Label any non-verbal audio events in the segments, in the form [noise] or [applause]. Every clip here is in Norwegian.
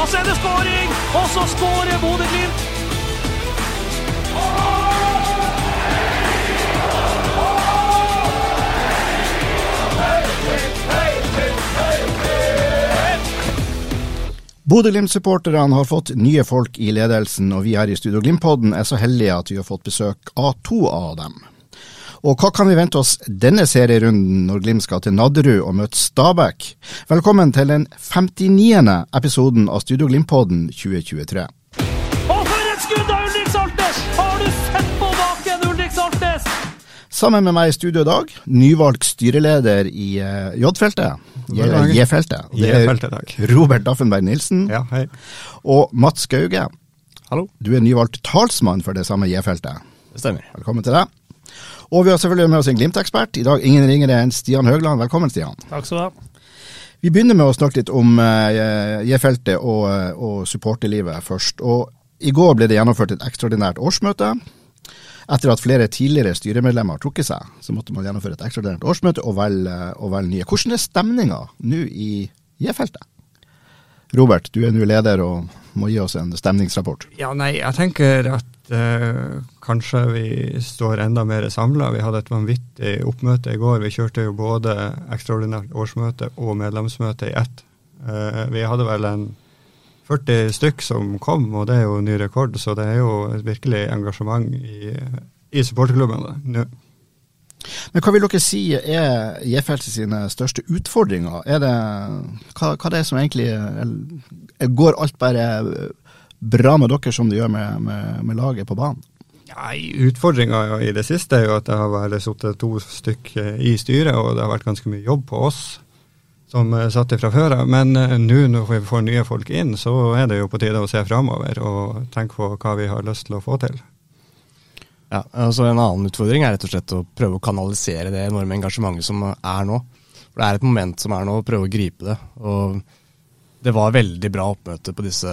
Og så er skåring, og så skårer Bodø-Glimt. Bodø-Glimt-supporterne har fått nye folk i ledelsen, og vi her i Studio Glimt-podden er så heldige at vi har fått besøk av to av dem. Og hva kan vi vente oss denne serierunden når Glimt skal til Nadderud og møte Stabæk? Velkommen til den 59. episoden av Studio Glimt-podden 2023. Og for et skudd av Ulrik Saltnes! Har du sett på baken, Ulrik Saltnes? Sammen med meg i studio i dag, nyvalgt styreleder i eh, J-feltet, J-feltet. Det er Robert Daffenberg Nilsen Ja, hei. og Mats Gauge. Hallo. Du er nyvalgt talsmann for det samme J-feltet. Det stemmer. Velkommen til deg. Og vi har selvfølgelig med oss en Glimt-ekspert. I dag ingen ringere enn Stian Høgland. Velkommen, Stian. Takk skal du ha. Vi begynner med å snakke litt om uh, J-feltet og, eh, og supporterlivet først. Og I går ble det gjennomført et ekstraordinært årsmøte. Etter at flere tidligere styremedlemmer har trukket seg, så måtte man gjennomføre et ekstraordinært årsmøte og velge, og velge nye. Hvordan er stemninga nå i J-feltet? Robert, du er nå leder og må gi oss en stemningsrapport. Ja, nei, jeg tenker at eh, kanskje vi står enda mer samla. Vi hadde et vanvittig oppmøte i går. Vi kjørte jo både ekstraordinært årsmøte og medlemsmøte i ett. Eh, vi hadde vel en 40 stykk som kom, og det er jo ny rekord. Så det er jo et virkelig engasjement i, i supporterklubbene nå. Men hva vil dere si er J-feltet sine største utfordringer? Er det, hva, hva det er som egentlig Går alt bare bra med dere som det gjør med, med, med laget på banen? Ja, Utfordringa i det siste er jo at det har vært sittet to stykker i styret, og det har vært ganske mye jobb på oss som satt fra før av. Men uh, nå når vi får nye folk inn, så er det jo på tide å se framover og tenke på hva vi har lyst til å få til. Ja, altså En annen utfordring er rett og slett å prøve å kanalisere det enorme engasjementet som er nå. For Det er et moment som er nå, å prøve å gripe det. Og Det var veldig bra oppmøte på disse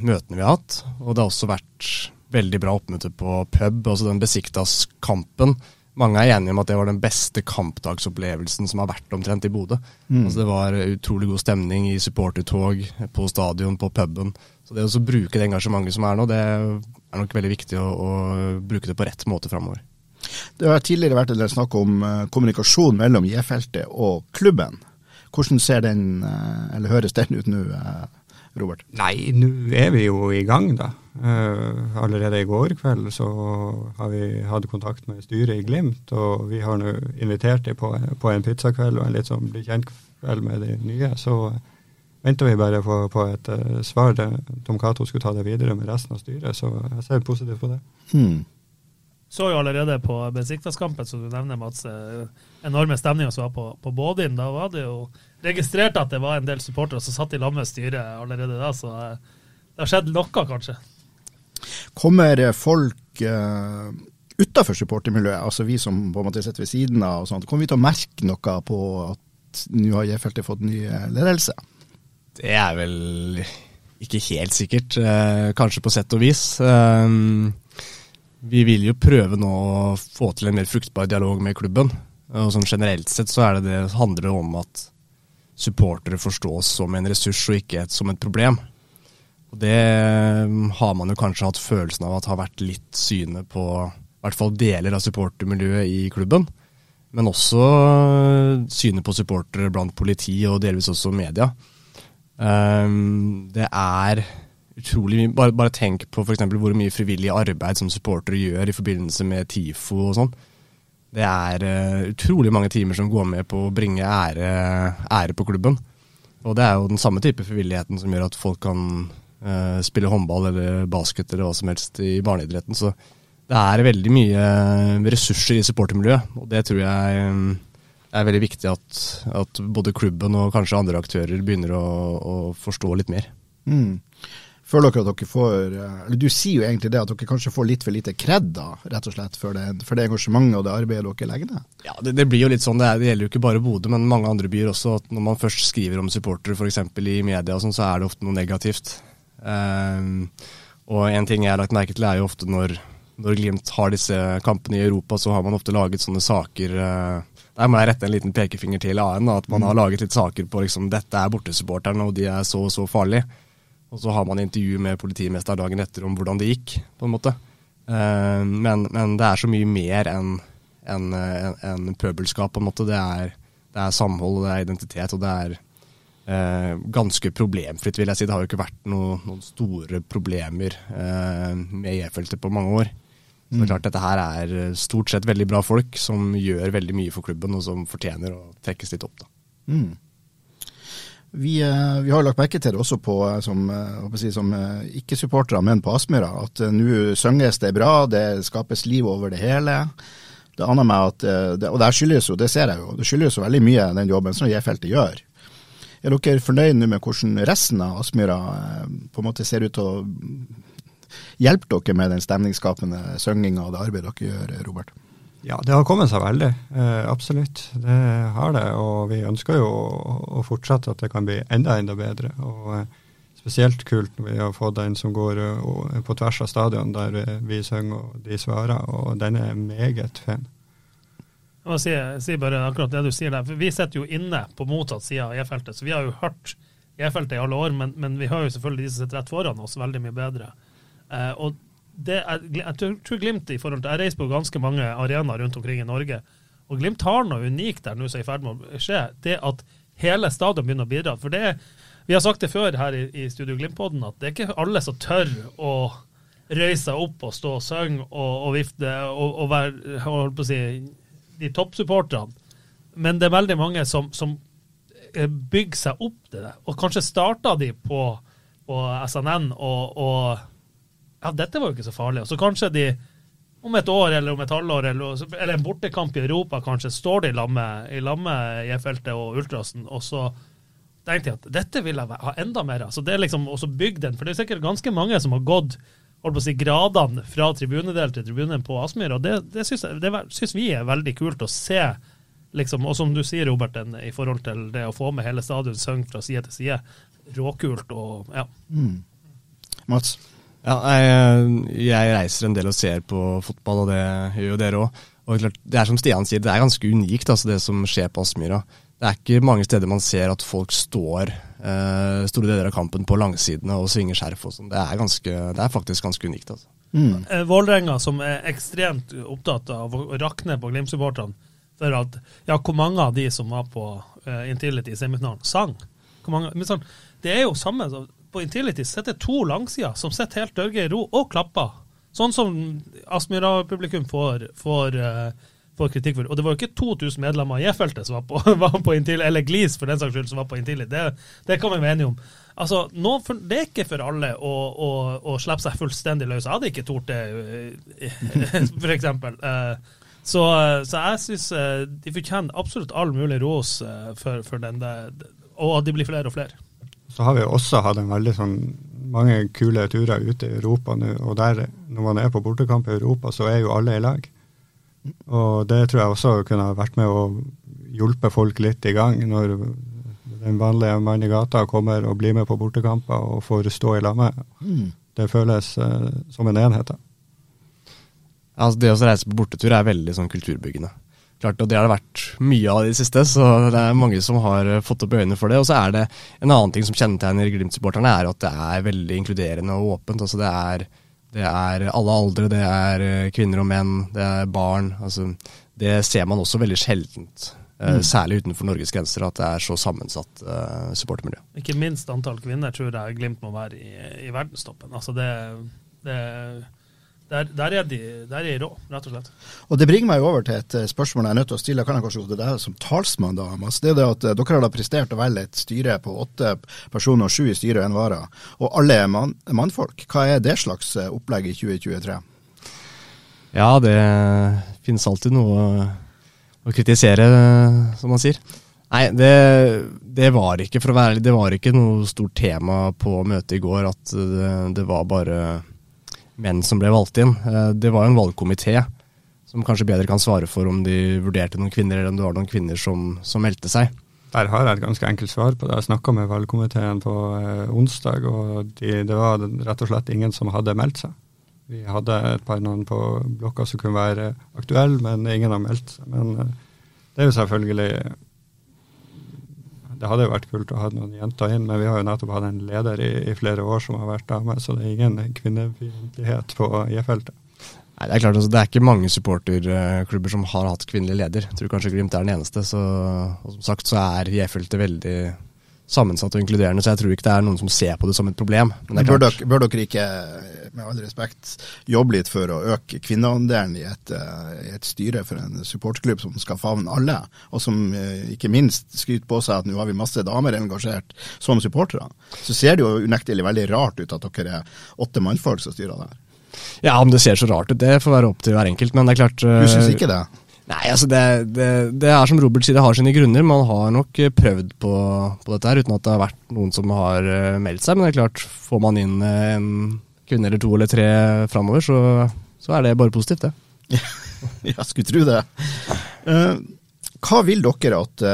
møtene vi har hatt. Og det har også vært veldig bra oppmøte på pub, altså den Besiktas-kampen. Mange er enige om at det var den beste kampdagsopplevelsen som har vært omtrent i Bodø. Mm. Altså Det var utrolig god stemning i supportertog, på stadion, på puben. Så det å bruke det engasjementet som er nå, det er nok veldig viktig å, å bruke det på rett måte framover. Det har tidligere vært en del snakk om uh, kommunikasjon mellom J-feltet og klubben. Hvordan ser den, uh, eller høres den ut nå, uh, Robert? Nei, nå er vi jo i gang, da. allerede i går kveld så har vi hatt kontakt med styret i Glimt, og vi har nå invitert dem på, på, en pizzakveld og en litt sånn bli kjent-kveld med de nye. Så venter vi bare på, på et svar. Tom Cato skulle ta det videre med resten av styret, så jeg ser positivt på det. Hmm. Så jo allerede på Besiktas-kampen, som du nevner, Mats, enorme stemninger som var på, på Bådin. Da var det jo registrert at det var en del supportere som satt i lag med styret allerede da, så det har skjedd noe, kanskje. Kommer folk uh, utafor supportermiljøet, altså vi som på en måte sitter ved siden av, og sånt, kommer vi til å merke noe på at nå har J-feltet fått ny ledelse? Det er vel ikke helt sikkert. Eh, kanskje på sett og vis. Um, vi vil jo prøve nå å få til en mer fruktbar dialog med klubben. Og sånn Generelt sett så det det, handler det om at supportere forstås som en ressurs og ikke et, som et problem. Og Det har man jo kanskje hatt følelsen av at har vært litt synet på i hvert fall deler av supportermiljøet i klubben. Men også synet på supportere blant politi og delvis også media. Um, det er utrolig mye bare, bare, tenk på f.eks. hvor mye frivillig arbeid som supportere gjør i forbindelse med TIFO og sånn. Det er uh, utrolig mange timer som går med på å bringe ære, ære, på klubben. Og det er jo den samme type frivilligheten som gjør at folk kan uh, spille håndball eller basket eller hva som helst i barneidretten. Så det er veldig mye ressurser i supportermiljøet, og det tror jeg mm, er veldig viktig at, at både klubben og kanskje andre aktører begynner å, å forstå litt mer. Mm. Føler dere at dere får eh, Eller du sier jo egentlig det, at dere kanskje får litt for lite kred, da, rett og slett, for det, for det engasjementet og det arbeidet dere legger ned? Ja, det, det, blir jo litt sånn. Det, er, det, gjelder jo ikke bare Bodø, men mange andre byer også. at Når man først skriver om supportere f.eks. i media, sånn, så er det ofte noe negativt. Um, og en ting jeg har lagt merke til, er jo ofte når når Glimt har disse kampene i Europa, så har man ofte laget sånne saker uh, Der må jeg rette en liten pekefinger til AN. At man har mm. laget litt saker på liksom, dette er bortesupporterne, og de er så og så farlige. Og så har man intervju med politimester dagen etter om hvordan det gikk, på en måte. Eh, men, men det er så mye mer enn en, en, en pøbelskap, på en måte. Det er, det er samhold, det er identitet, og det er eh, ganske problemfritt, vil jeg si. Det har jo ikke vært noe, noen store problemer eh, med E-feltet på mange år. Så det er mm. klart Dette her er eh, stort sett veldig bra folk som gjør veldig mye for klubben, og som fortjener å trekkes litt opp. da. Mm. Vi, eh, vi, har lagt merke til det også på, eh, som, si, som ikke-supportere, men på Aspmyra, at nå synges det bra, det skapes liv over det hele. Det aner meg at, Og det skyldes jo, det ser jeg jo, det skyldes jo veldig mye den jobben som J-feltet gjør. Er dere fornøyd nå med hvordan resten av Aspmyra på en måte ser ut til å hjelpe dere med den stemningsskapende synginga og det arbeidet dere gjør, Robert? Ja, det har kommet seg veldig. Eh, absolutt. Det har det. Og vi ønsker jo å, å, fortsette at det kan bli enda, enda bedre. Og eh, spesielt kult når vi har fått en som går og, på tvers av stadion, der uh, vi synger og de svarer. Og den er meget fin. Jeg må si, si, bare akkurat det du sier der. for Vi sitter jo inne på motsatt side av E-feltet, så vi har jo hørt E-feltet i alle år, men, men, vi har jo selvfølgelig de som sitter rett foran oss, veldig mye bedre. Eh, og det er, jeg tror Glimt i forhold til Jeg reiser på ganske mange arenaer rundt omkring i Norge, og Glimt har noe unikt der nå som er i ferd med å skje. Det at hele stadion begynner å bidra. For det Vi har sagt det før her i, i Studio Glimt-podden, at det er ikke alle som tør å røyse seg opp og stå og synge og, og, vifte og, og være holdt på å si, de toppsupporterne. Men det er veldig mange som, som eh, bygger seg opp til det. Og kanskje starta de på, på SNN og, og ja, dette var jo ikke så farlig. Og så kanskje de om et år eller om et halvår, eller, eller en bortekamp i Europa, kanskje står de i lag med J-feltet og Ultrasen, og så tenkte jeg at dette vil jeg ha enda mer av. Så det er liksom også bygd den, for det er sikkert ganske mange som har gått holdt på å si, gradene fra tribunedel til tribunen på Aspmyr, og det, det syns vi er veldig kult å se. Liksom, og som du sier, Robert, den, i forhold til det å få med hele stadion synge fra side til side. Råkult og ja. Mm. Mats? Ja, jeg, jeg, reiser en del og ser på fotball, og det gjør jo dere òg. Og klart, det er som Stian sier, det er ganske unikt altså, det som skjer på Aspmyra. Det er ikke mange steder man ser at folk står eh, store deler av kampen på langsidene og svinger skjerf og sånn. Det, det, er faktisk ganske unikt. altså. Mm. Eh, Vålerenga, som er ekstremt opptatt av å rakne på Glimt-supporterne for at Ja, hvor mange av de som var på uh, Intility i semifinalen, sang? Hvor mange, men sånn, det er jo samme. Så på Intility sitter to langsider som sitter helt dørge i ro og klapper. Sånn som Aspmyra-publikum får, får, uh, får, kritikk for. Og det var jo ikke 2000 medlemmer i E-feltet som var på, [laughs] var på Intility, eller Glis for den saks skyld, som var på Intility. Det, det kan vi være enige om. Altså, nå, Det er ikke for alle å, å, å slippe seg fullstendig løs. Jeg hadde ikke tort det, f.eks. [laughs] for eksempel. Uh, så, så, jeg syns de fortjener absolutt all mulig ros for, for den der, og at de blir flere og flere. Så har vi også hatt en veldig sånn mange kule turer ute i Europa nå. Og der, når man er på bortekamp i Europa, så er jo alle i lag. Og det tror jeg også kunne vært med å hjelpe folk litt i gang, når den vanlige mann i gata kommer og blir med på bortekamper og får stå i lag med. Mm. Det føles eh, som en enhet. da. Altså, det å reise på bortetur er veldig sånn kulturbyggende. Klart, og Det har det vært mye av i det siste, så det er mange som har eh, fått opp øynene for det. Og så er det en annen ting som kjennetegner Glimt-supporterne, er at det er veldig inkluderende og åpent. altså Det er, det er alle aldre, det er eh, kvinner og menn, det er barn. altså Det ser man også veldig sjeldent. Eh, mm. Særlig utenfor Norges grenser, at det er så sammensatt uh, supportermiljø. Ikke minst antall kvinner tror jeg Glimt må være i, i verdenstoppen. Altså det, det der, der, er de, der er rå, rett og slett. Og Det bringer meg over til et eh, spørsmål jeg er nødt til å stille. kan jeg kanskje til deg som talsmann. da, Mas. Det er det at eh, Dere har da prestert å velge et styre på åtte personer, sju i styret og en vara. Og alle er mann, mannfolk. Hva er det slags eh, opplegg i 2023? Ja, det finnes alltid noe å kritisere, som man sier. Nei, det, det, var ikke for å være ærlig, det var ikke noe stort tema på møtet i går at det, det var bare menn som ble valgt inn. Eh, det var jo en valgkomité som kanskje bedre kan svare for om de vurderte noen kvinner, eller om det var noen kvinner som, som meldte seg. Der har jeg et ganske enkelt svar på det. Jeg snakka med valgkomiteen på eh, onsdag, og de, det var rett og slett ingen som hadde meldt seg. Vi hadde et par navn på blokka som kunne være aktuelle, men ingen har meldt seg. Men eh, det er jo selvfølgelig Det hadde jo vært kult å ha noen jenter inn, men vi har jo nettopp hatt en leder i, i flere år som har vært dame, så det er ingen kvinnefiendtlighet på J-feltet. Nei, Det er klart, altså, det er ikke mange supporterklubber som har hatt kvinnelig leder. Jeg tror kanskje Glimt er den eneste. Så, og som sagt så er J-feltet veldig sammensatt og inkluderende, så jeg tror ikke det er noen som ser på det som et problem. Men bør dere, bør dere, ikke, med all respekt, jobbe litt for å øke kvinneandelen i et, eh, et styre for en supportklubb som skal favne alle, og som eh, ikke minst skryter på seg at nå har vi masse damer engasjert som supportere? Så ser det jo unektelig veldig rart ut at dere er åtte mannfolk som styrer der. Ja, om det ser så rart ut, det får være opp til hver enkelt, men det er klart Du syns ikke det? Nei, altså det, det, det, er som Robert sier, det har sine grunner. Man har nok prøvd på, på, dette her uten at det har vært noen som har meldt seg. Men det er klart, får man inn en kvinne eller to eller tre framover, så, så, er det bare positivt, det. [laughs] ja, skulle tro det. Hva vil dere at,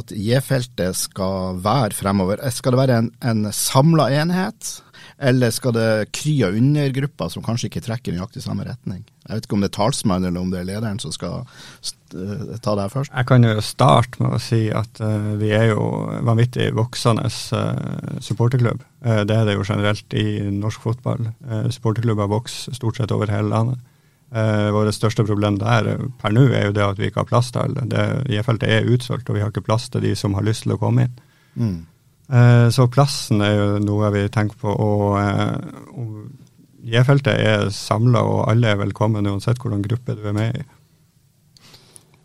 at J-feltet skal være fremover? Skal det være en, en samla enhet? Eller skal det kry av undergrupper som kanskje ikke trekker nøyaktig samme retning? Jeg vet ikke om det er talsmannen eller om det er lederen som skal uh, ta det her først. Jeg kan jo starte med å si at uh, vi er jo vanvittig voksende uh, supporterklubb. det er det jo generelt i norsk fotball. supporterklubber vokser stort sett over hele landet. Uh, Vårt største problem der per nå er jo det at vi ikke har plass til alle. J-feltet er utsolgt, og vi har ikke plass til de som har lyst til å komme inn. Mm. Eh, så plassen er jo noe vi tenker på. eh, og J-feltet er samla, og alle er velkommen uansett hvordan gruppe du er med i.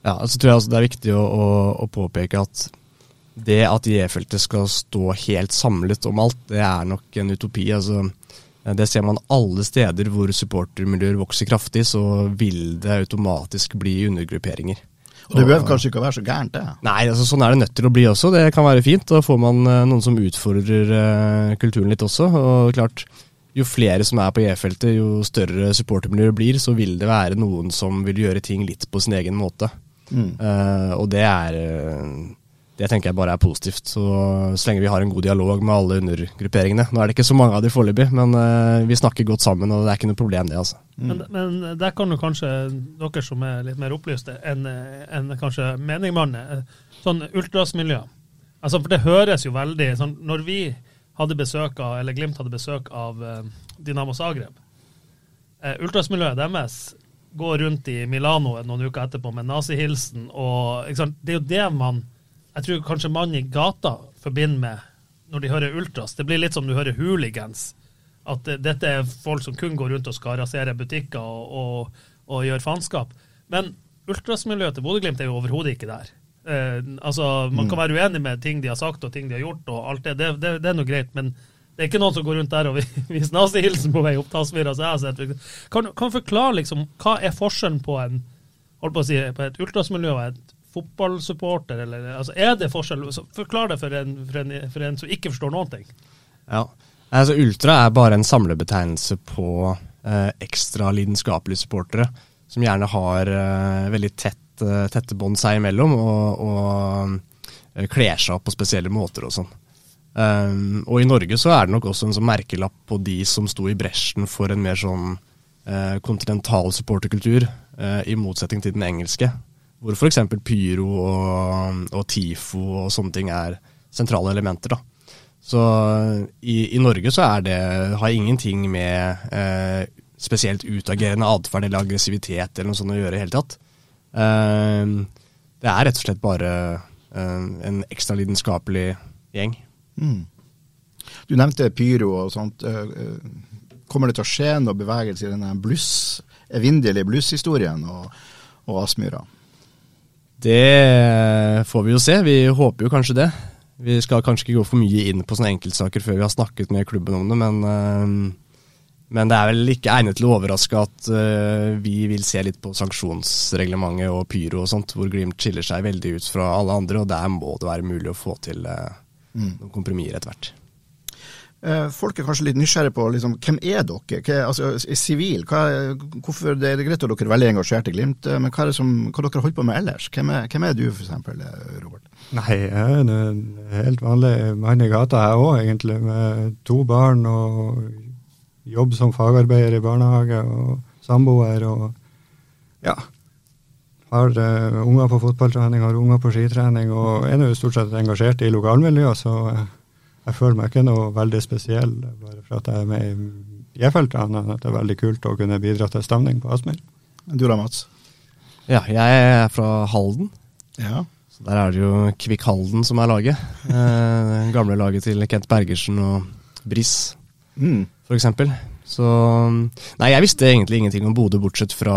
Ja, så tror jeg altså det er viktig å, å, å påpeke at det at J-feltet skal stå helt samlet om alt, det er nok en utopi. altså det ser man alle steder hvor supportermiljøer vokser kraftig, så vil det automatisk bli undergrupperinger. Og det behøver kanskje ikke å være så gærent, det? Nei, altså, sånn er det nødt til å bli også. Det kan være fint. Da får man uh, noen som utfordrer uh, kulturen litt også. Og klart, jo flere som er på E-feltet, jo større supportermiljøer blir, så vil det være noen som vil gjøre ting litt på sin egen måte. Mm. Uh, og det er det tenker jeg bare er positivt. Så, så lenge vi har en god dialog med alle undergrupperingene. Nå er det ikke så mange av de foreløpig, men uh, vi snakker godt sammen, og det er ikke noe problem, det. altså. Mm. Men, men, der kan jo kanskje dere som er litt mer opplyste enn en kanskje menigmann, sånn ultrasmiljø. Altså, for det høres jo veldig sånn Når vi hadde besøk av, eller Glimt hadde besøk av uh, Dinamo Zagreb, uh, ultrasmiljøet deres går rundt i Milano noen uker etterpå med nazihilsen, og det er jo det man jeg tror kanskje man i gata forbinder med når de hører ultras. Det blir litt som du hører hooligans. At det, dette er folk som kun går rundt og skal rasere butikker og, og, og gjøre faenskap. Men ultrasmiljøet til Bodø-Glimt er jo overhodet ikke der. Eh, altså, Man kan mm. være uenig med ting de har sagt og ting de har gjort, og alt det. Det, det, det er noe greit. Men det er ikke noen som går rundt der og viser [laughs] nazihilsen på vei opp Tasmira. Kan, kan forklare liksom, hva er forskjellen på, en, holdt på, å si, på et ultrasmiljø og et fotballsupporter, eller altså, Er det forskjell? Forklar det for en, for, en, for en, som ikke forstår noen ting. Ja, altså Ultra er bare en samlebetegnelse på eh, ekstra lidenskapelige supportere, som gjerne har eh, veldig tett, eh, tette bånd seg imellom, og, og eh, kler seg opp på spesielle måter og sånn. Um, og i Norge så er det nok også en sånn merkelapp på de som sto i bresjen for en mer sånn kontinental supporterkultur, uh, i motsetning til den engelske hvor f.eks. pyro og, og, TIFO og sånne ting er sentrale elementer. da. Så i, i Norge så er det, har ingenting med eh, spesielt utagerende atferd eller aggressivitet eller noe sånt å gjøre i hele tatt. Eh, det er rett og slett bare eh, en ekstra lidenskapelig gjeng. Mm. Du nevnte pyro og sånt. Eh, eh, kommer det til å skje noe bevegelse i denne bluss, evinnelige blusshistorien og, og Aspmyra? Det får vi jo se. Vi håper jo kanskje det. Vi skal kanskje ikke gå for mye inn på sånne enkeltsaker før vi har snakket med klubben om det, men, eh, Men det er vel ikke egnet til å overraske at uh, vi vil se litt på sanksjonsreglementet og pyro og sånt, hvor Glimt skiller seg veldig ut fra alle andre, og der må det være mulig å få til uh, mm. noen kompromisser etter hvert. Uh, folk er kanskje litt nysgjerrige på liksom, hvem er dere? Hva, altså, sivil, hva, hvorfor, Det er greit at dere er veldig engasjert i Glimt, men hva er det som, hva dere holder på med ellers? Hvem er, hvem er du, f.eks., Robert? Nei, jeg er en helt vanlig mann i gata, her òg, egentlig. Med to barn og jobb som fagarbeider i barnehage og samboer og ja. Har uh, unger på fotballtrening, har unger på skitrening og er nå stort sett engasjert i lokalmiljøet, så jeg, jeg, føler meg ikke noe veldig spesiell bare for at jeg er med i J-feltet, annet enn at det er veldig kult å kunne bidra til stemning på Aspmyr. Du da, Mats? Ja, jeg er fra Halden. Ja. Så Der er det jo Kvikk Halden som er laget. Eh, gamle laget til Kent Bergersen og Briss. Mm f.eks. Så Nei, jeg visste egentlig ingenting om Bodø, bortsett fra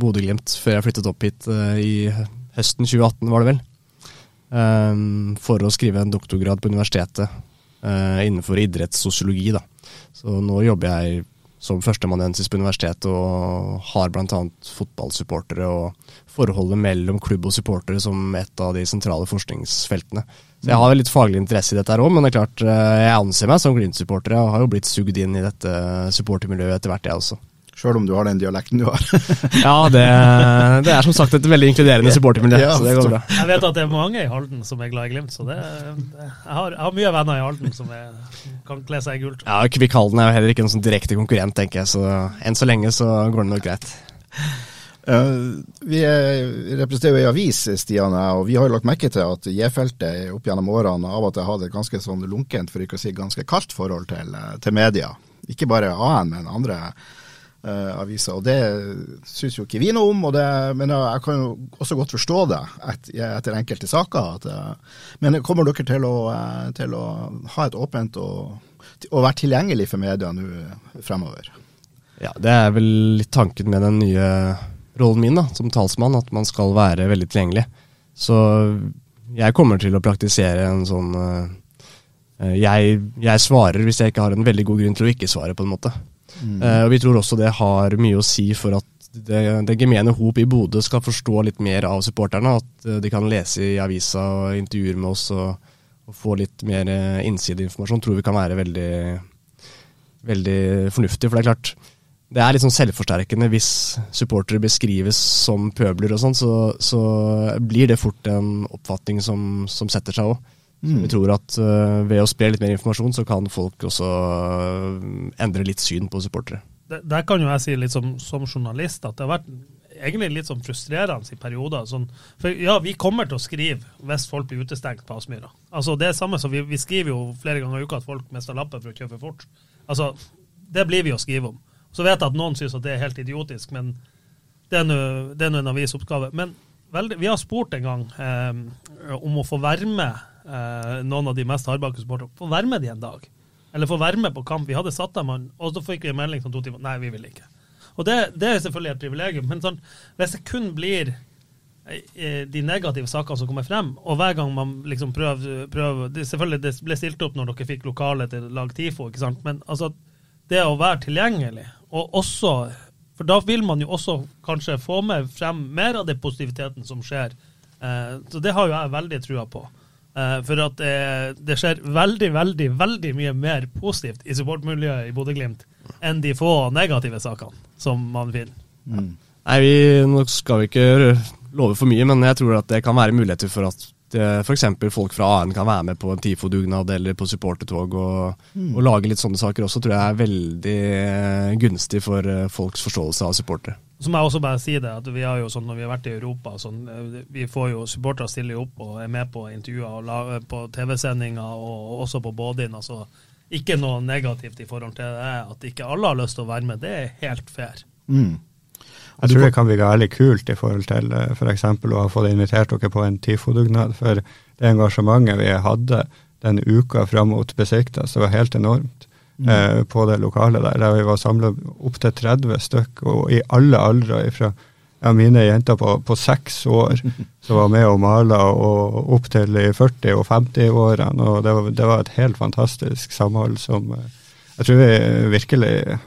Bodø-Glimt, før jeg flyttet opp hit uh, i høsten 2018, var det vel. Um, for å skrive en doktorgrad på universitetet uh, innenfor idrettssosiologi, da. Så nå jobber jeg som førsteamanuensis på universitetet og har bl.a. fotballsupportere og forholdet mellom klubb og supportere som et av de sentrale forskningsfeltene. Så jeg har litt faglig interesse i dette her òg, men det er klart eh, jeg anser meg som Glimt-supporter. Jeg har jo blitt sugd inn i dette supportermiljøet etter hvert, jeg også. Sjøl om du har den dialekten du har? [laughs] ja, det, det, er som sagt et veldig inkluderende supportermiljø, ja, så det går bra. Jeg vet at det er mange i Halden som er glad i Glimt, så det, jeg, har, jeg har mye venner i Halden som er, kan kle seg i gult. Ja, Kvikk Halden er jo heller ikke noen sånn direkte konkurrent, tenker jeg, så enn så lenge så går det nok greit. Uh, vi representerer jo ei avis, Stian, og vi har jo lagt merke til at J-feltet opp gjennom årene av og til har et ganske sånn lunkent, for ikke å si ganske kaldt forhold til, eh, til media. Ikke bare AN, men andre aviser. Og det syns jo ikke vi noe om, det, men jeg kan jo også godt forstå det et, etter enkelte saker. At, uh, men kommer dere til å, til å ha et åpent og, og være tilgjengelig for media nå fremover? Ja, det er vel litt tanken med den nye rollen min da, som talsmann, at man skal være veldig tilgjengelig. Så jeg kommer til å praktisere en sånn jeg, jeg, svarer hvis jeg ikke har en veldig god grunn til å ikke svare, på en måte. Mm. Uh, og Vi tror også det har mye å si for at det, det gemene hop i Bodø skal forstå litt mer av supporterne. At uh, de kan lese i avisa og intervjuer med oss og, og få litt mer innsideinformasjon. Tror vi kan være veldig, veldig fornuftig. For det er klart, det er litt sånn selvforsterkende hvis supportere beskrives som pøbler og sånn, så, så, blir det fort en oppfatning som, som setter seg òg. Mm. Vi tror at uh, ved å spre litt mer informasjon, så kan folk også uh, endre litt syn på supportere. Der kan jo jeg si litt som, som, journalist at det har vært egentlig litt sånn frustrerende i perioder. Sånn, for ja, vi kommer til å skrive hvis folk blir utestengt på Aspmyra. Altså, det er samme som vi, vi, skriver jo flere ganger i uka at folk mister lappen for å kjøre for fort. Altså, det blir vi å skrive om. Så vet jeg at noen syns at det er helt idiotisk, men det er nå en avisoppgave. Men veldig, vi har spurt en gang eh, om å få være med eh, noen av de mest hardbake supporterne. Få være med de en dag. Eller få være med på kamp. Vi hadde satt dem, og så fikk vi en melding som to timer. Nei, vi vil ikke. Og det, det er selvfølgelig et privilegium, men sånn, hvis det kun blir eh, de negative sakene som kommer frem, og hver gang man liksom prøver, prøver det, Selvfølgelig, det ble stilt opp når dere fikk lokale til lag TIFO, ikke sant, men altså det å være tilgjengelig og også, for da vil man jo også kanskje få med frem mer av den positiviteten som skjer. Eh, så det har jo jeg veldig trua på. Eh, for at det, det, skjer veldig, veldig, veldig mye mer positivt i supportmiljøet i Bodø-Glimt enn de få negative sakene som man finner. Mm. Nei, vi, Nå skal vi ikke love for mye, men jeg tror at det kan være muligheter for at f.eks. folk fra AN kan være med på en TIFO-dugnad eller på supportertog og, mm. og, lage litt sånne saker også, tror jeg er veldig eh, gunstig for eh, folks forståelse av supportere. Så må jeg også bare si det, at vi har jo sånn når vi har vært i Europa, sånn, eh, vi får jo supportere stille opp og er med på intervjuer og på TV-sendinger og også på Bådin. altså ikke noe negativt i forhold til det, at ikke alle har lyst til å være med. Det er helt fair. Mm. Jeg tror det kan bli veldig kult i forhold til f.eks. For å ha fått invitert dere på en TIFO-dugnad. For det engasjementet vi hadde den uka fram mot besikta, så var helt enormt mm. eh, på det lokalet der. Der vi var samla opptil 30 stykk, og i alle aldre. fra ja, mine jenter på, på seks år [laughs] som var med og mala, og opp til i 40- og 50-årene. og det var, det var, et helt fantastisk samhold som eh, jeg tror vi virkelig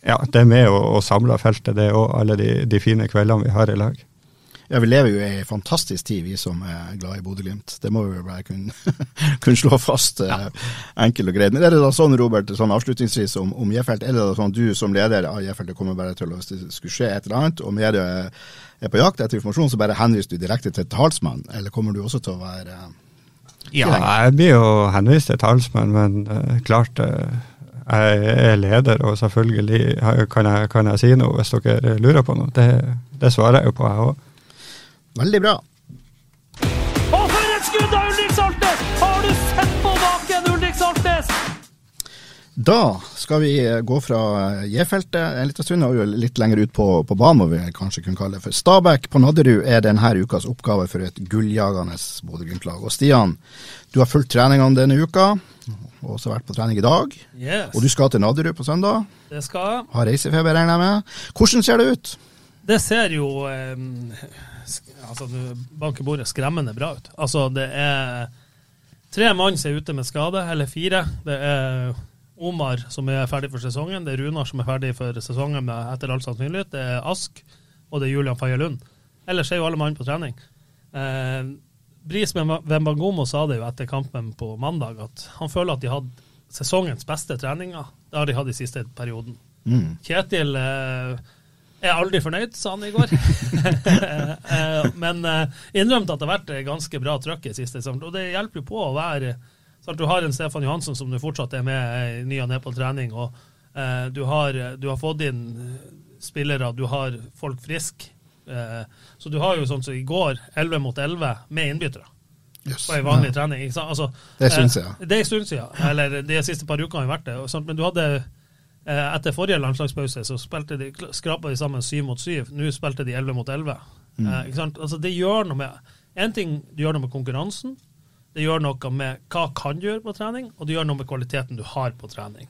ja, det er med å, å samle feltet, det òg. Alle de, de, fine kveldene vi har i lag. Ja, Vi lever jo i ei fantastisk tid, vi som er glad i Bodø-Glimt. Det må vi bare kunne, [laughs] kun slå fast ja. eh, enkelt og greit. Men er det da sånn, Robert, sånn avslutningsvis om, om Jefelt, er det da sånn at du som leder av Jefelt kommer bare til å, hvis det skulle skje et eller annet, og media er på jakt etter informasjon, så bare henviser du direkte til talsmann, eller kommer du også til å være Ja, jeg blir jo henvist til talsmann, men uh, klart uh, jeg er leder, og selvfølgelig kan jeg, kan jeg si noe hvis dere lurer på noe. Det, det svarer jeg jo på, jeg òg. Veldig bra. Og for et skudd av Ulrik Saltnes! Har du sett på baken, Ulrik Saltnes? Da skal vi gå fra J-feltet en liten stund og litt lenger ut på, på banen, må vi kanskje kunne kalle det. For Stabæk på Nadderud er denne ukas oppgave for et gulljagende Bodø-Glimt-lag. Og Stian, du har fulgt treningene denne uka, og også vært på trening i dag. Yes. Og du skal til Nadderud på søndag. Det skal jeg. Har reisefeber, regner jeg med. Hvordan ser det ut? Det ser jo eh, altså, banker bordet skremmende bra ut. Altså, det er tre mann som er ute med skade, eller fire. Det er Omar som er ferdig for sesongen, det er Runar som er ferdig for sesongen med, etter all sannsynlighet, det er Ask, og det er Julian Faye Lund. Ellers er jo alle mann på trening. Eh, Bris Wembangomo sa det jo etter kampen på mandag, at han føler at de hadde sesongens beste treninger. Det har de hatt i siste perioden. Mm. Kjetil eh, jeg er aldri fornøyd, sa han i går. [laughs] Eh, men eh, innrømte at det har vært ganske bra trøkk i siste sesong. Og det hjelper jo på å være sånn Du har en Stefan Johansen som du fortsatt er med i ny og ne på trening. og du, har, du, har, fått inn spillere, du har folk friske. Så du har jo sånn som i går, 11 mot 11 med innbyttere. Yes. På ei vanlig ja. trening. Altså, det er en stund siden. det er en stund siden. Eller de siste par ukene har jo vært det. Men du hadde Eh, etter forrige landslagspause så de, skrapa de sammen syv mot syv. Nå spilte de elleve mot elleve. Mm. Eh, altså, det gjør noe med En ting det gjør noe med konkurransen. Det gjør noe med hva kan du gjøre på trening, og det gjør noe med kvaliteten du har på trening.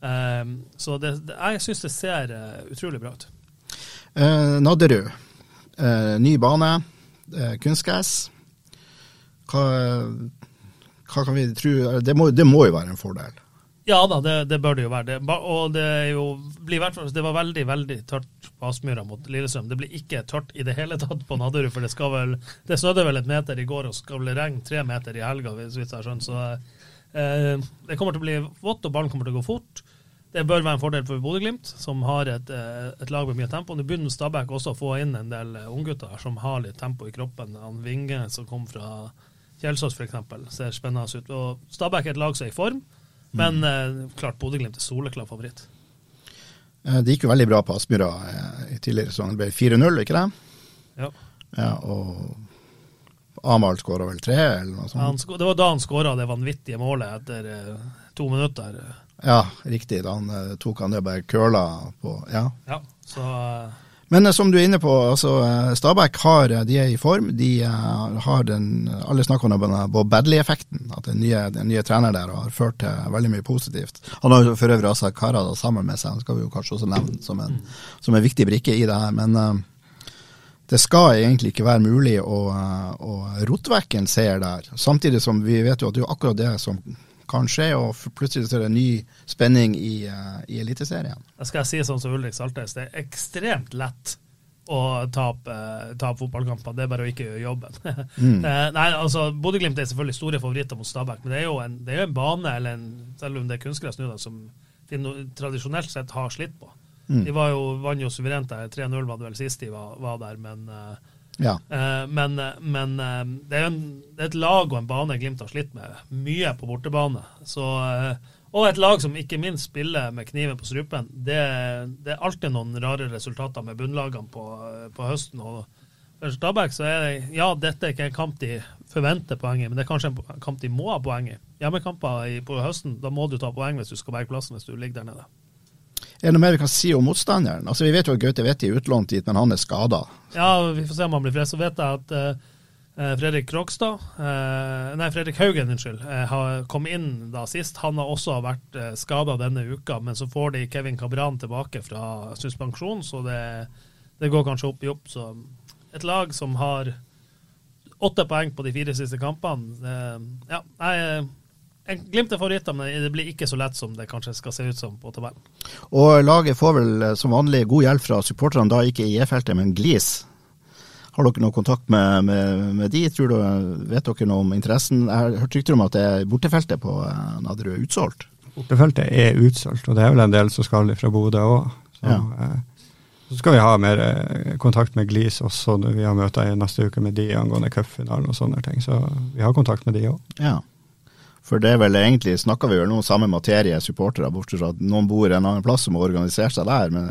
Um, så det, det, jeg syns det ser uh, utrolig bra ut. Uh, Nadderud, uh, ny bane, uh, kunstgress. Hva, hva, kan vi tro det må, det må jo være en fordel? Ja da, det, det, bør det jo være. Det, og det, jo, det var veldig veldig tørt på Aspmyra mot Lillestrøm. Det blir ikke tørt i det hele tatt på Nadderud, for det skal vel, det snødde vel et meter i går og skal vel regne tre meter i helga, hvis jeg har skjønt. Så eh, det kommer til å bli vått, og ballen kommer til å gå fort. Det bør være en fordel for Bodø-Glimt, som har et, eh, et, lag med mye tempo. Nå begynner Stabæk også å få inn en del unggutter som har litt tempo i kroppen. Han Vinge som kom fra Kjelsås f.eks., ser spennende ut. Og Stabæk er et lag som er i form. Men mm. uh, klart Bodø-Glimt er soleklar favoritt. Eh, det gikk jo veldig bra på Aspmyra eh, i tidligere sesong. Det ble 4-0, ikke det? Ja. ja og Amahl skåra vel tre, eller noe sånt? Ja, det var da han skåra det vanvittige målet etter to minutter. Ja, riktig. Da han tok han det bare curla på Ja. ja så... Men eh, som du er inne på, altså eh, Stabæk har, eh, de er i form. De har den, Alle snakker om Bob Badley-effekten. At den nye, den nye treneren der har ført til veldig mye positivt. Han har for øvrig også Karada sammen med seg, han skal vi jo kanskje også nevne som en, som en viktig brikke i det her. Men det skal egentlig ikke være mulig å, å rote vekk en seier der. Samtidig som vi vet jo at det er akkurat det som kan skje, og plutselig er det ny spenning i, uh, i Eliteserien. Jeg skal si sånn som Ulrik Saltnes, det er ekstremt lett å tape, uh, tape fotballkamper. Det er bare å ikke gjøre jobben. [laughs] mm. uh, nei, altså, Bodø-Glimt er selvfølgelig store favoritter mot Stabæk, men det er jo en, er en bane, eller en, selv om det er kunstgress nå, som de tradisjonelt sett har slitt på. Mm. De var jo, vant jo suverent der. 3-0 var det vel sist de var, var der, men ja. Uh, men, men uh, det, er en, det, er et lag og en bane Glimt har slitt med mye på bortebane. Så, og et lag som ikke minst spiller med kniven på strupen. Det, det, er alltid noen rare resultater med bunnlagene på, på høsten. og for Stabæk så er det ja, dette er ikke en kamp de forventer poeng i, men det er kanskje en kamp de må ha poeng i. Hjemmekamper på høsten, da må du ta poeng hvis du skal berge plassen hvis du ligger der nede. Er det noe mer vi kan si om motstanderen? Altså Vi vet jo at Gaute Vetti er utlånt dit, men han er skada. Ja, vi får se om han blir frisk. Så vet jeg at uh, Fredrik Krogstad, uh, nei Fredrik Haugen, unnskyld, uh, har kommet inn da sist. Han har også vært uh, skada denne uka, men så får de Kevin Cabran tilbake fra suspensjon, så det, det, går kanskje opp i opp. Så et lag som har åtte poeng på de fire siste kampene, ja, jeg Glimt er favoritter, men det blir ikke så lett som det kanskje skal se ut som på tabellen. Og laget får vel eh, som vanlig god hjelp fra supporterne, da ikke i E-feltet, men Glis. Har dere noe kontakt med, med, med de? Tror du, vet dere noe om interessen? Jeg har hørt rykter om at det er bortefeltet på eh, Nadderud er utsolgt. Bortefeltet er utsolgt, og det er vel en del som skal fra Bodø òg. Så, Ja. eh, så skal vi ha mer eh, kontakt med Glis også når vi har møter i neste uke med de angående cupfinalen og sånne ting. Så vi har kontakt med de òg. Ja. For det er vel egentlig, snakker vi vel nå samme materie, supportere, bortsett fra at noen bor en annen plass som har organisert seg der. Men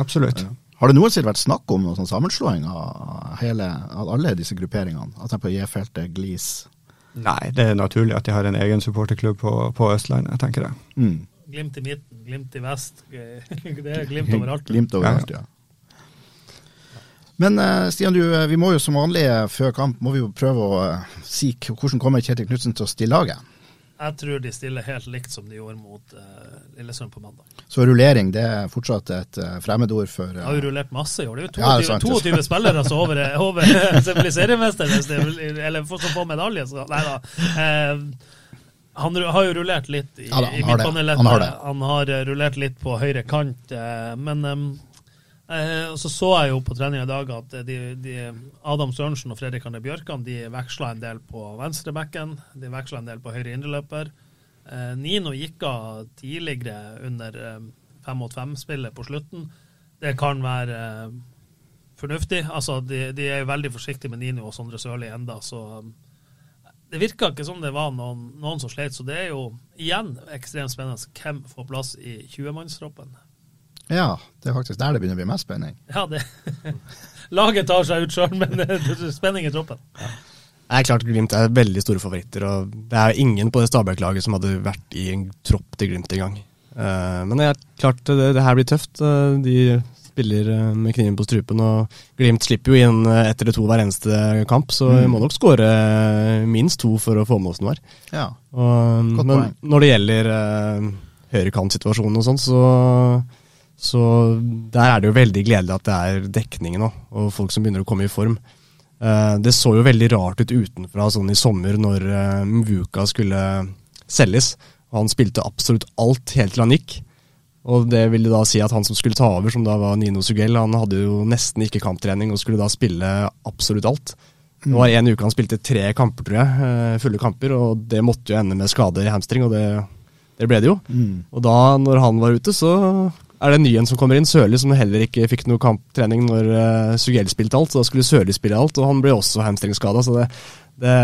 Absolutt. har det noensinne vært snakk om noen sånn sammenslåing av, hele, av alle disse grupperingene? At de på J-feltet, Glis Nei, det er naturlig at de har en egen supporterklubb på, på Østlandet, tenker jeg. mm. Glimt i midten, Glimt i vest. [laughs] Det er Glimt overalt. Glimt overalt, ja. Men eh, Stian, du, eh, vi må jo som vanlig eh, før kamp må vi jo prøve å eh, si hvordan kommer Kjetil Knutsen til å stille laget. Jeg tror de stiller helt likt som de gjorde mot uh, Lillesund på mandag. Så rullering det er fortsatt et uh, fremmedord for uh, eh, har jo rullert masse i år. Det er jo Ja, er 22, sant. 22 spillere altså over, over [laughs] som blir seriemester, eller som får medalje. Så, nei da. Uh, han har jo rullert litt i, Ja da, han i har. Han har. Han har eh, rullert litt på høyre kant, eh, men em, eh, så så jeg jo på trening i dag at de, de, Adam Sørensen og Fredrik Arne Bjørkan de veksla en del på venstrebekken. De veksla en del på høyre indreløper. Eh, Nino gikk av tidligere under eh, fem mot fem-spillet på slutten. Det kan være eh, fornuftig. Altså, de, de er veldig forsiktige med Nino og Sondre Sørli enda, så um, det virka ikke som det var noen, noen som slet. Så det er jo igjen ekstremt spennende hvem får plass i 20-mannstroppen. Ja, det er faktisk der det begynner å bli mest spenning. Ja, det [laughs] Laget tar seg ut sjøl, men [laughs] det spenning i troppen. Det er klart Glimt er veldig store favoritter, og det er ingen på det Stabæk-laget som hadde vært i en tropp til Glimt engang. Uh, men det er klart det, det her blir tøft. Eh, de spiller eh, med kniven på strupen, og Glimt slipper jo inn eh, ett eller to hver eneste kamp, så vi må nok skåre minst to for å få med oss noe her. Ja. Og, Godt men poeng. når det gjelder uh, høyrekantsituasjonen og sånn, så, så der er det jo veldig gledelig at det er dekning nå, og folk som begynner å komme i form. Eh, det så jo veldig rart ut utenfra sånn i sommer når uh, Mvuka skulle selges. Og han spilte absolutt alt helt til han gikk. Og det ville da si at han som skulle ta over, som da var Nino Sugell, han hadde jo nesten ikke kamptrening og skulle da spille absolutt alt. Det var en uke han spilte tre kamper, tror jeg, eh, fulle kamper, og det måtte jo ende med skade i hamstring, og det, det ble det jo. Og da, når han var ute, så er det en ny en som kommer inn, Sørli, som heller ikke fikk noe kamptrening når uh, Sugell spilte alt, så da skulle Sørli spille alt, og han ble også hamstringskada, så det, det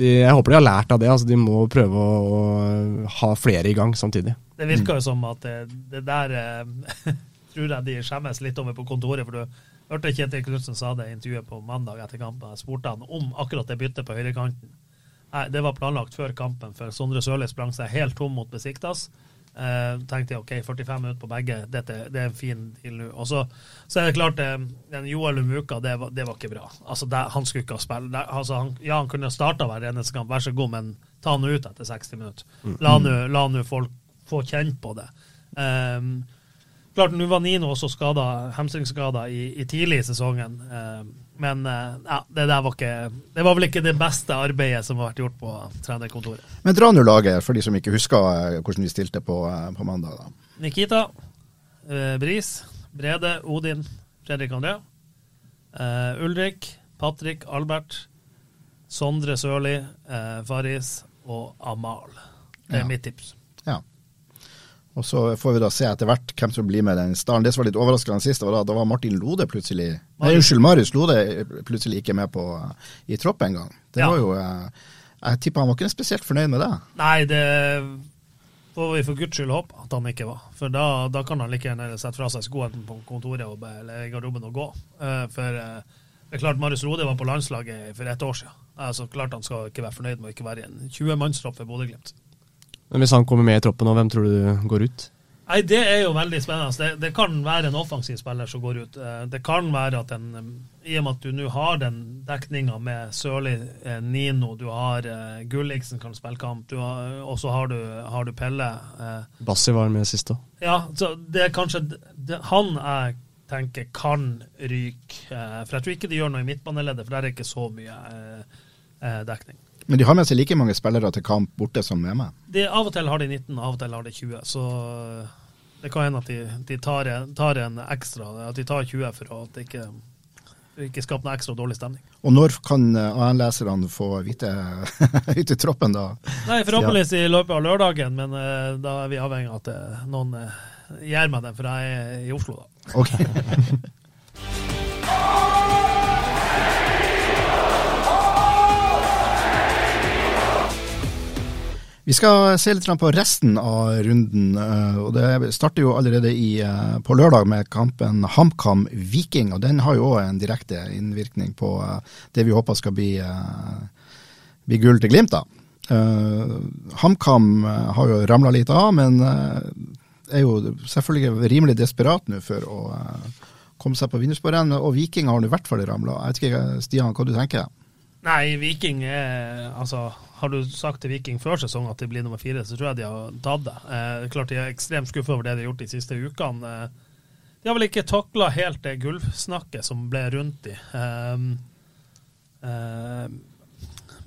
de, Jeg håper de har lært av det, altså de må prøve å, å ha flere i gang samtidig. Det virker jo som at det, det der eh, [laughs] tror jeg de skjemmes litt over på kontoret. For du hørte Kjetil Knutsen sa det i intervjuet på mandag etter kampen. Jeg spurte han om akkurat det byttet på høyrekanten. Nei, Det var planlagt før kampen, for Sondre Sørli sprang seg helt tom mot Besiktas. Eh, tenkte jeg OK, 45 minutter på begge, dette, det er en fin deal nå. Og så, så er det klart, eh, den Joel Umuka, det var, det var ikke bra. Altså, det, Han skulle ikke ha spilt. Altså, han, ja, han kunne starta hver eneste kamp, vær så god, men ta han ut etter 60 minutter. La nå la folk få kjent på det. Um, klart, nå var Nino også skada, hamstringsskada i, i tidlig i sesongen. Um, men eh, ja, det der var ikke Det var vel ikke det beste arbeidet som har vært gjort på trenerkontoret. Men dra nå laget, for de som ikke husker eh, hvordan vi stilte på, eh, på mandag. da. Nikita, Bris, Brede, Odin, Fredrik André. eh, Ulrik, Patrick, Albert, Sondre Sørli, eh, Faris og Amal. Det er Ja. mitt tips. Ja. Og så får vi da se etter hvert hvem som blir med den stallen. Det som var litt overraskende sist, var da, da var Martin Lode plutselig Nei, unnskyld, Marius Lode plutselig ikke med på, i tropp engang. Det Ja. var jo eh, Jeg tipper han var ikke spesielt fornøyd med det. Nei, det får vi for guds skyld håpe at han ikke var. For da, da kan han like gjerne sette fra seg skoene på kontoret og, eller garderoben og gå. Eh, for eh, det er klart Marius Lode var på landslaget for et år siden. Altså, klart han skal ikke være fornøyd med å ikke være i en 20-mannstropp for Bodø-Glimt. Men hvis han kommer med i troppen nå, hvem tror du går ut? Nei, Det er jo veldig spennende. Det, det kan være en offensiv spiller som går ut. Eh, Det kan være at en, I og med at du nå har den dekninga med Sørli, eh, Nino, du har eh, Gulliksen kan spille kamp, du har- og så har, du- har du Pelle. Bassi var med sist òg. Ja, så det er kanskje det, han jeg tenker kan ryke. For jeg tror ikke de gjør noe i midtbaneleddet, for der er ikke så mye dekning. Men de har med seg like mange spillere til kamp borte som hjemme? De, av og til har de 19, av og til har de 20. Så det kan hende at de, de tar, en, tar, en, ekstra, at de tar 20 for at det ikke, ikke skaper noe ekstra dårlig stemning. Og når kan AN-leserne få vite [laughs] ut i troppen, da? Nei, Forhåpentligvis i løpet av lørdagen, men uh, da er vi avhengig av at noen gjør meg den, for jeg er i Oslo, da. Okay. [laughs] Vi skal se litt på resten av runden. Eh, og Det starter jo allerede i, eh, på lørdag med kampen HamKam Viking. og Den har jo òg en direkte innvirkning på eh, det vi håper skal bli, bli gull til Glimt. da. HamKam har jo ramla litt av, men er jo selvfølgelig rimelig desperat nå for å komme seg på vinnersporet. Og Viking har nå i hvert fall ramla. Jeg vet ikke, Stian, hva du tenker? Nei, Viking er altså har du sagt til Viking før sesong at de blir nummer fire, så tror jeg de har tatt det. Eh, klart De er ekstremt skuffa over det de har gjort de siste ukene. Eh, de har vel ikke takla helt det gulvsnakket som ble rundt de. Eh, eh,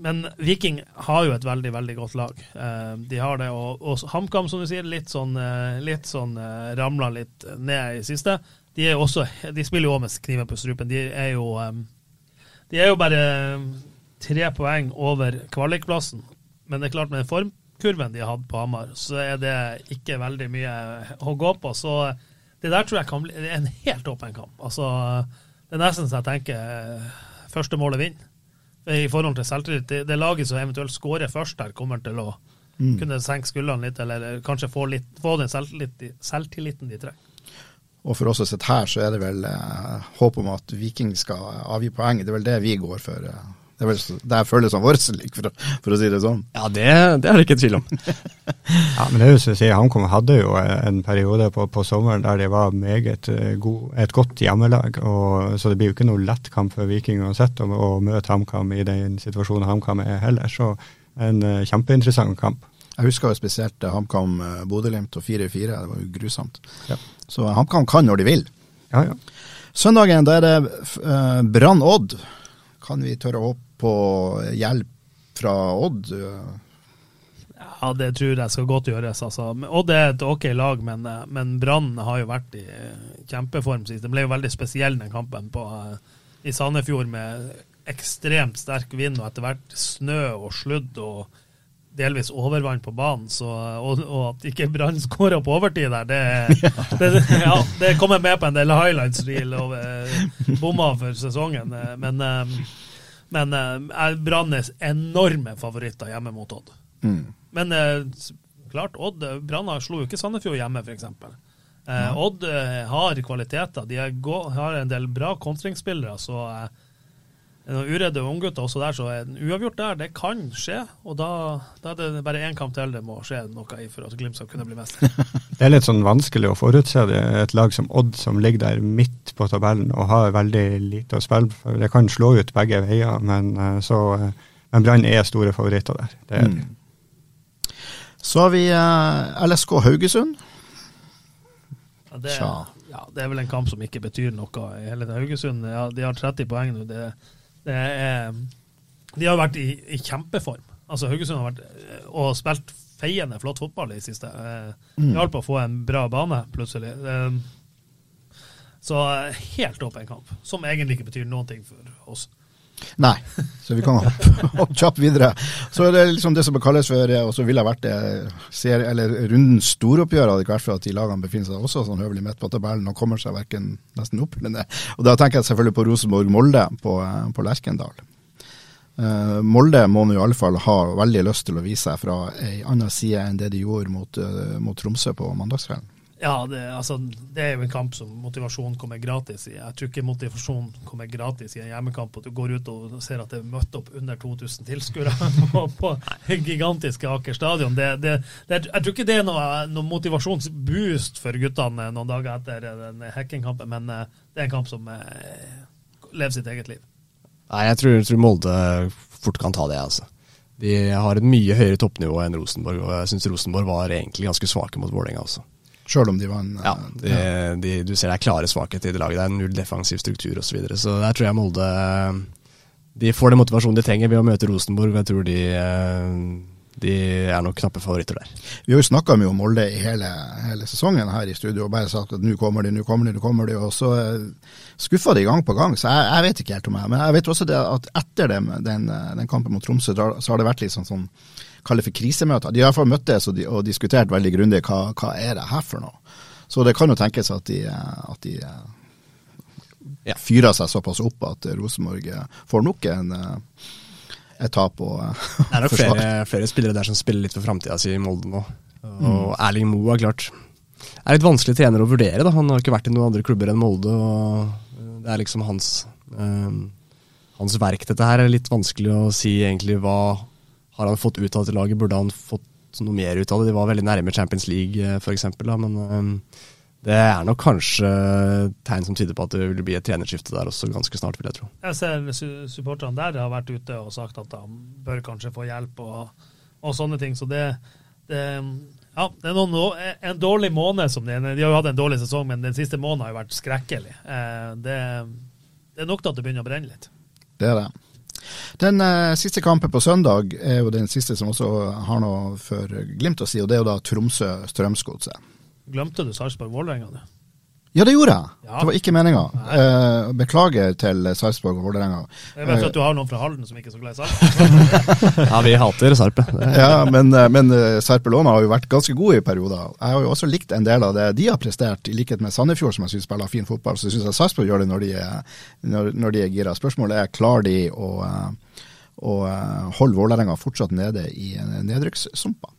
men Viking har jo et veldig veldig godt lag. Eh, de har det, og, og HamKam, som du sier, litt sånn, eh, litt sånn ramla litt ned i siste. De, er også, de spiller jo òg med kniven på strupen. De er jo, de er jo bare tre poeng over kvalikplassen. Men det er klart med formkurven de har hatt på Hamar, så er det ikke veldig mye å gå på. Så det der tror jeg kan bli en helt åpen kamp. Altså, det er nesten så jeg tenker eh, første målet vinner. I forhold til selvtillit. Det, det laget som eventuelt skårer først der, kommer til å mm. kunne senke skuldrene litt, eller kanskje få, litt, få den selvtillit, selvtilliten de trenger. Og for oss som sitter her, så er det vel eh, håp om at Viking skal avgi poeng. Det er vel det vi går for. Eh det er vel det jeg føler som vår for, for, å si det sånn. Ja, det, det er det ikke tvil om. [laughs] ja, men det er jo som du sier, HamKam hadde jo en periode på, på, sommeren der de var meget eh, god, et godt hjemmelag. Og, så det blir jo ikke noe lett kamp for Viking uansett å, å møte HamKam i den situasjonen HamKam er heller. Så en uh, kjempeinteressant kamp. Jeg husker jo spesielt HamKam Bodø-Glimt og 4-4. Det var jo grusomt. Ja. Så HamKam kan når de vil. Ja, ja. Søndagen da er det uh, Brann Odd. Kan vi tørre å håpe på hjelp fra Odd? Ja, det tror jeg skal godt gjøres. Altså. Odd er et ok lag, men, men Brann har jo vært i kjempeform sist. Det ble jo veldig spesiell den kampen på, i Sandefjord med ekstremt sterk vind og etter hvert snø og sludd og delvis overvann på banen. Så, og, og, at ikke Brann [laughs] skåra på overtid der, det, [laughs] det, ja, det kommer med på en del highlights-reel og bomma for sesongen. Men men uh, Brann er enorme favoritter hjemme mot Odd. Mm. Men klart, Odd Brann slo jo ikke Sandefjord hjemme, f.eks. Uh. Odd har kvaliteter. De har en del bra kontringsspillere. så noen uredde unggutter også der, så en uavgjort der, det kan skje. Og da, da er det bare én kamp til det må skje noe i for at Glimt skal kunne bli mester. [laughs] det er litt sånn vanskelig å forutse det. Et lag som Odd som ligger der midt på tabellen og har veldig lite å spille for. Det kan slå ut begge veier, men, eh, så, eh, men Brann er store favoritter der. Det er mm. Så har vi eh, LSK Haugesund. Ja, det, ja, det, er vel en kamp som ikke betyr noe. hele Haugesund ja, de har 30 poeng nå. Det, er, de har vært i, i, kjempeform. Altså Haugesund har vært og spilt feiende flott fotball i siste. Mm. på å få en bra bane, plutselig. Så helt åpen kamp, som egentlig ikke betyr noen ting for oss. Nei, så vi kan [laughs] hoppe, kjapt videre. Så er det liksom det som kalles for, og så ville vært det serie, eller rundens storoppgjør, hadde ikke vært for at de lagene befinner seg også sånn høvelig midt på tabellen og kommer seg verken nesten opp eller ned. Og da tenker jeg selvfølgelig på Rosenborg-Molde på, på Lerkendal. Uh, Molde må nå i alle fall ha veldig lyst til å vise seg fra ei anna side enn det de gjorde mot, uh, mot Tromsø på mandagskvelden. Ja, det, altså, det, er jo en kamp som motivasjon kommer gratis i. Jeg tror ikke motivasjon kommer gratis i en hjemmekamp. At du går ut og ser at det er møtt opp under 2000 tilskuere [laughs] på, på gigantiske Aker stadion. Det, det, jeg tror ikke det er noe, noe motivasjonsboost for guttene noen dager etter den hekkingkampen, men eh, det er en kamp som eh, lever sitt eget liv. Nei, jeg tror, jeg tror Molde fort kan ta det, altså. De har et mye høyere toppnivå enn Rosenborg, og jeg syns Rosenborg var egentlig ganske svake mot Vålerenga også. Sjøl om de var en Ja, de, de, du ser det er klare svakheter i det laget. Det er null defensiv struktur osv. Så, videre. så der tror jeg Molde de får den motivasjonen de trenger ved å møte Rosenborg. Jeg tror de, de er nok knappe favoritter der. Vi har jo snakka mye om Molde i hele, hele, sesongen her i studio og bare sagt at nå kommer de, nå kommer de, nå kommer de. Og så skuffa de gang på gang. Så jeg, jeg, vet ikke helt om jeg Men jeg vet også det at etter den, den, den kampen mot Tromsø, så har det vært litt sånn, sånn kalle for krisemøter. De har iallfall møttes og, og diskutert veldig grundig hva, hva er det her for noe. Så det kan jo tenkes at de, at de ja. fyrer seg såpass opp at Rosenborg får nok en et tap og [laughs] Det er nok flere, flere, spillere der som spiller litt for framtida si i Molde nå. Og mm. Erling Moe er klart er litt vanskelig trener å vurdere. da. Han har ikke vært i noen andre klubber enn Molde. og Det er liksom hans, øh, hans verk, dette her. er litt vanskelig å si egentlig hva har han fått ut av dette laget? Burde han fått noe mer ut av det? De var veldig nærme Champions League, eh, f.eks. Men um, det er nok kanskje tegn som tyder på at det vil bli et trenerskifte der også ganske snart, vil jeg tro. Jeg ser supporterne der har vært ute og sagt at han bør kanskje få hjelp og, og sånne ting. Så det, det ja, det er noen, en dårlig måned som de, de har jo hatt en dårlig sesong, men den siste måneden har jo vært skrekkelig. Eh, det, det er nok til at det begynner å brenne litt. Det er det. Den uh, siste kampen på søndag er jo den siste som også har noe for Glimt å si, og det er jo da Tromsø-Strømsgodset. Glemte du Sarpsborg-Vålerenga, du? Ja, det gjorde jeg. Ja. Det var ikke meninga. Eh, beklager til Sarpsborg og Vålerenga. Jeg vet at du har noen fra Halden som ikke er så glad i Sarp. [laughs] ja, vi hater Sarpe. [laughs] ja, men, eh, men eh, Sarpelona har jo vært ganske gode i perioder. Jeg har jo også likt en del av det de har prestert, i likhet med Sandefjord, som jeg syns spiller fin fotball. Så syns jeg Sarpsborg gjør det når de når, når de er gira. Spørsmålet er klarer de å, å holde Vålerenga fortsatt nede i nedrykkssumpa?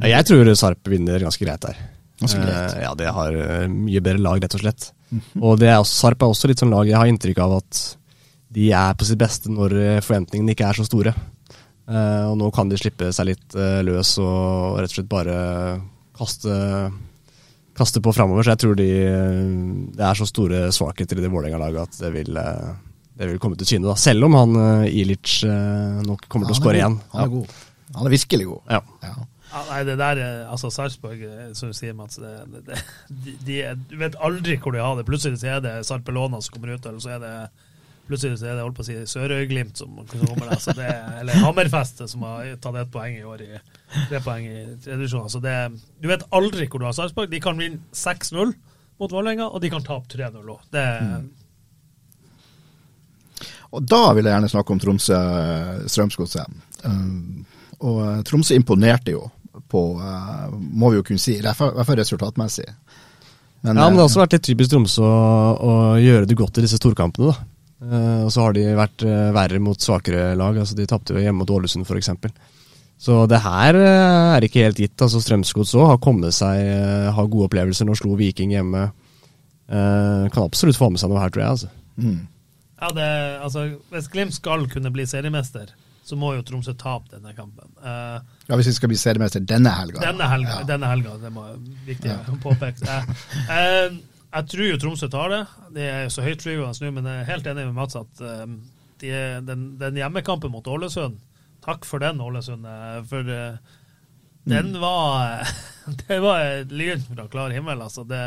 Jeg tror Sarp vinner ganske greit der. Uh, ja, det har eh, mye bedre lag, rett og slett. Mm -hmm. Og det er også, Sarp er også litt sånn lag jeg har inntrykk av at de er på sitt beste når eh, forventningene ikke er så store. Uh, og nå kan de slippe seg litt uh, løs og rett og slett bare kaste, kaste på framover. Så jeg tror de, det er så store svakheter i det Vålerenga-laget at det vil, det vil, komme til syne. da. Selv om han Ilic nok kommer til å skåre igjen. Han er god. Han er virkelig god. Ja. Ja. Nei, det der, altså Sarpsborg, eh, som du sier, Mats det, det, de, de, Du vet aldri hvor de har det. Plutselig så er det Sarpelona som kommer ut, eller så er det plutselig så er det holdt på å si Sørøy-Glimt som, kommer der. Så det, eller Hammerfest som har tatt ett poeng i år i tre poeng i tredjevisjon. Så det, Du vet aldri hvor du har Sarpsborg. De kan vinne 6-0 mot Vålerenga, og de kan tape 3-0 òg. Mm. Og da vil jeg gjerne snakke om Tromsø-Strømsgodset. Um, og uh, Tromsø imponerte jo på, uh, må vi jo kunne si, i hvert fall resultatmessig. Men, ja, men det har også vært litt typisk Tromsø å, å, gjøre det godt i disse storkampene. da. Uh, og så har de vært uh, verre mot svakere lag. altså De tapte jo hjemme mot Ålesund f.eks. Så det her uh, er ikke helt gitt. altså Strømsgods òg har kommet seg, har gode opplevelser. Nå slo Viking hjemme. kan absolutt få med seg noe her, tror jeg. altså. Mm. Ja, det, altså Hvis Glimt skal kunne bli seriemester, så må jo Tromsø tape denne kampen. Uh, ja, Hvis vi skal bli seriemester denne helga. Denne helga, ja. denne helga det må viktig ja. å [laughs] påpeke. Uh, uh, jeg tror jo Tromsø tar det. Det er så høytflyvende nå, men jeg er helt enig med Mats at de, den, den, hjemmekampen mot Ålesund Takk for den, Ålesund. For den mm. var [laughs] Det var et lyn fra klar himmel. altså det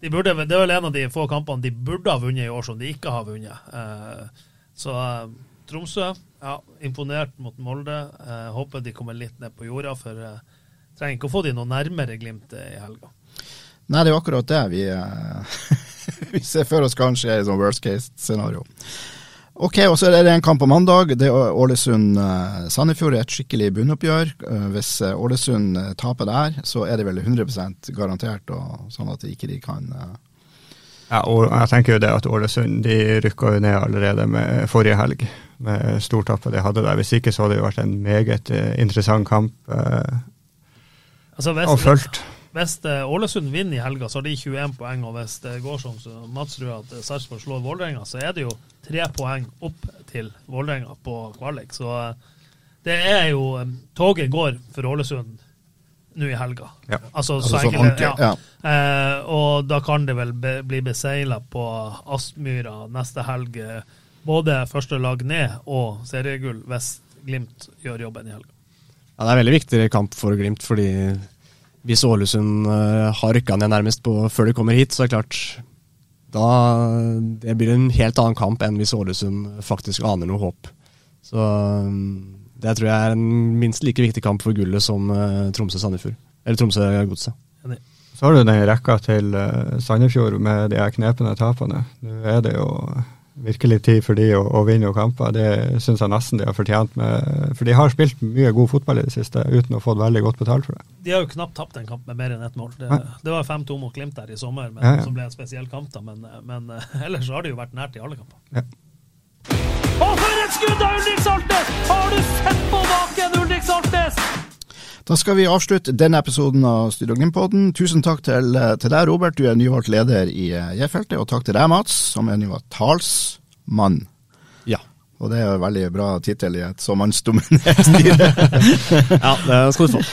de burde, det er vel en av de få kampene de burde ha vunnet i år, som de ikke har vunnet. så Tromsø ja, imponert mot Molde. Jeg eh, håper de kommer litt ned på jorda, for jeg eh, trenger ikke å få de noe nærmere Glimt i helga. Nei, det er jo akkurat det vi, [laughs] vi ser for oss kanskje i sånn worst case-scenario. Ok, og så er det en kamp på mandag. Det er Ålesund-Sandefjord. et skikkelig bunnoppgjør. Hvis Ålesund taper der, så er det vel 100% garantert, og sånn at de ikke kan Ja, og jeg tenker jo det at Ålesund de rykka jo ned allerede med forrige helg med stortappet de hadde der. Hvis ikke så hadde det jo vært en meget eh, interessant kamp eh, altså, hvis, og fulgt. Hvis eh, Ålesund vinner i helga, så har de 21 poeng. Og hvis det går sånn som så Mats tror at Sarpsborg slår Vålerenga, så er det jo tre poeng opp til Vålerenga på kvalik. Så det er jo Toget går for Ålesund nå i helga. Ja. Altså, altså, så enkelt, ja. ja. Eh, og da kan det vel be, bli beseila på Aspmyra neste helg både første lag ned og seriegull hvis Glimt gjør jobben i helga. Ja, Det er en veldig viktig kamp for Glimt, fordi hvis Ålesund uh, har rykka ned nærmest på, før de kommer hit, så er det klart Da, det blir en helt annen kamp enn hvis Ålesund faktisk aner noe håp. Så det tror jeg er en minst like viktig kamp for gullet som Tromsø-Sandefjord. Eller Tromsø-Godset. Så har du den rekka til Sandefjord med de her knepne tapene. Nå er det jo virkelig tid for de å, å vinne noen kamper. Det syns jeg nesten de har fortjent. Med, for de har spilt mye god fotball i det siste uten å få veldig godt betalt for det. De har jo knapt tapt en kamp med mer enn ett mål. Det, det var 5-2 mot Glimt der i sommer, men, ja, ja. som ble en spesiell kamp. da, Men, men [laughs] ellers har de jo vært nært i alle kamper. Ja. Og for et skudd av Ulrik Saltnes! Har du sett på baken, Ulrik Saltnes? Da skal vi avslutte denne episoden av Studio Glimt-podden. Tusen takk til, til, deg, Robert, du er nyvalgt leder i J-feltet. Og takk til deg, Mats, som er nyvalgt talsmann. Ja. Og det er en veldig bra tittel i et så mannsdominert [laughs] styre. [laughs] ja, det skal du få.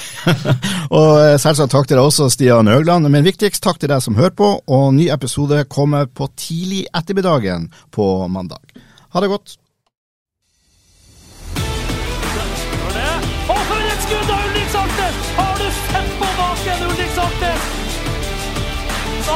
[laughs] og eh, selvsagt takk til deg også, Stian Høgland. Men viktigst takk til deg som hører på, og ny episode kommer på tidlig ettermiddagen på mandag. Ha det godt.